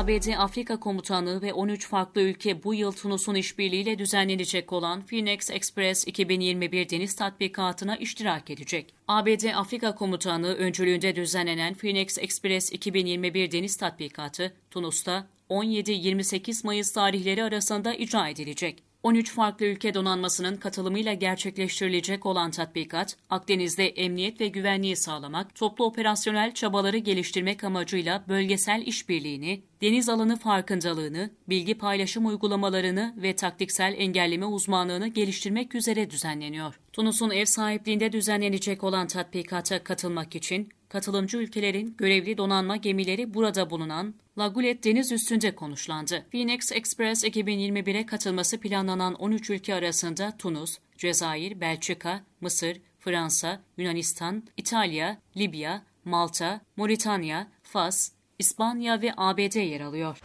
ABD Afrika Komutanlığı ve 13 farklı ülke bu yıl Tunus'un işbirliğiyle düzenlenecek olan Phoenix Express 2021 deniz tatbikatına iştirak edecek. ABD Afrika Komutanlığı öncülüğünde düzenlenen Phoenix Express 2021 deniz tatbikatı Tunus'ta 17-28 Mayıs tarihleri arasında icra edilecek. 13 farklı ülke donanmasının katılımıyla gerçekleştirilecek olan tatbikat, Akdeniz'de emniyet ve güvenliği sağlamak, toplu operasyonel çabaları geliştirmek amacıyla bölgesel işbirliğini, deniz alanı farkındalığını, bilgi paylaşım uygulamalarını ve taktiksel engelleme uzmanlığını geliştirmek üzere düzenleniyor. Tunus'un ev sahipliğinde düzenlenecek olan tatbikata katılmak için katılımcı ülkelerin görevli donanma gemileri burada bulunan Lagulet deniz üstünde konuşlandı. Phoenix Express 2021'e katılması planlanan 13 ülke arasında Tunus, Cezayir, Belçika, Mısır, Fransa, Yunanistan, İtalya, Libya, Malta, Moritanya, Fas, İspanya ve ABD yer alıyor.